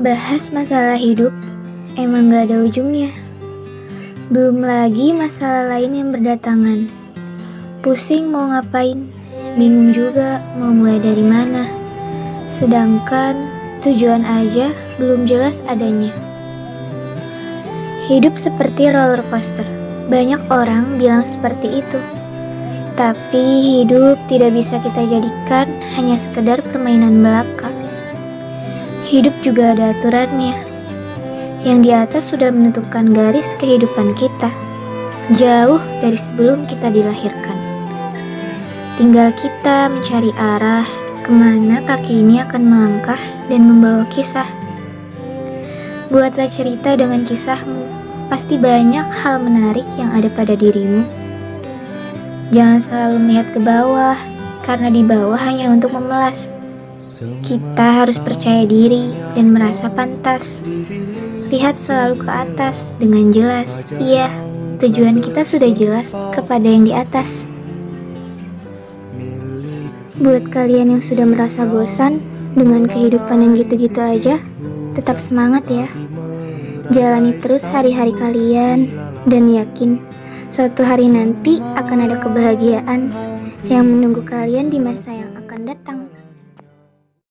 Bahas masalah hidup emang gak ada ujungnya. Belum lagi masalah lain yang berdatangan. Pusing mau ngapain, bingung juga mau mulai dari mana. Sedangkan tujuan aja belum jelas adanya. Hidup seperti roller coaster. Banyak orang bilang seperti itu. Tapi hidup tidak bisa kita jadikan hanya sekedar permainan belaka. Hidup juga ada aturannya. Yang di atas sudah menentukan garis kehidupan kita, jauh dari sebelum kita dilahirkan. Tinggal kita mencari arah ke mana kaki ini akan melangkah dan membawa kisah. Buatlah cerita dengan kisahmu, pasti banyak hal menarik yang ada pada dirimu. Jangan selalu melihat ke bawah, karena di bawah hanya untuk memelas. Kita harus percaya diri dan merasa pantas. Lihat selalu ke atas dengan jelas. Iya, tujuan kita sudah jelas kepada yang di atas. Buat kalian yang sudah merasa bosan dengan kehidupan yang gitu-gitu aja, tetap semangat ya. Jalani terus hari-hari kalian dan yakin suatu hari nanti akan ada kebahagiaan yang menunggu kalian di masa yang akan datang.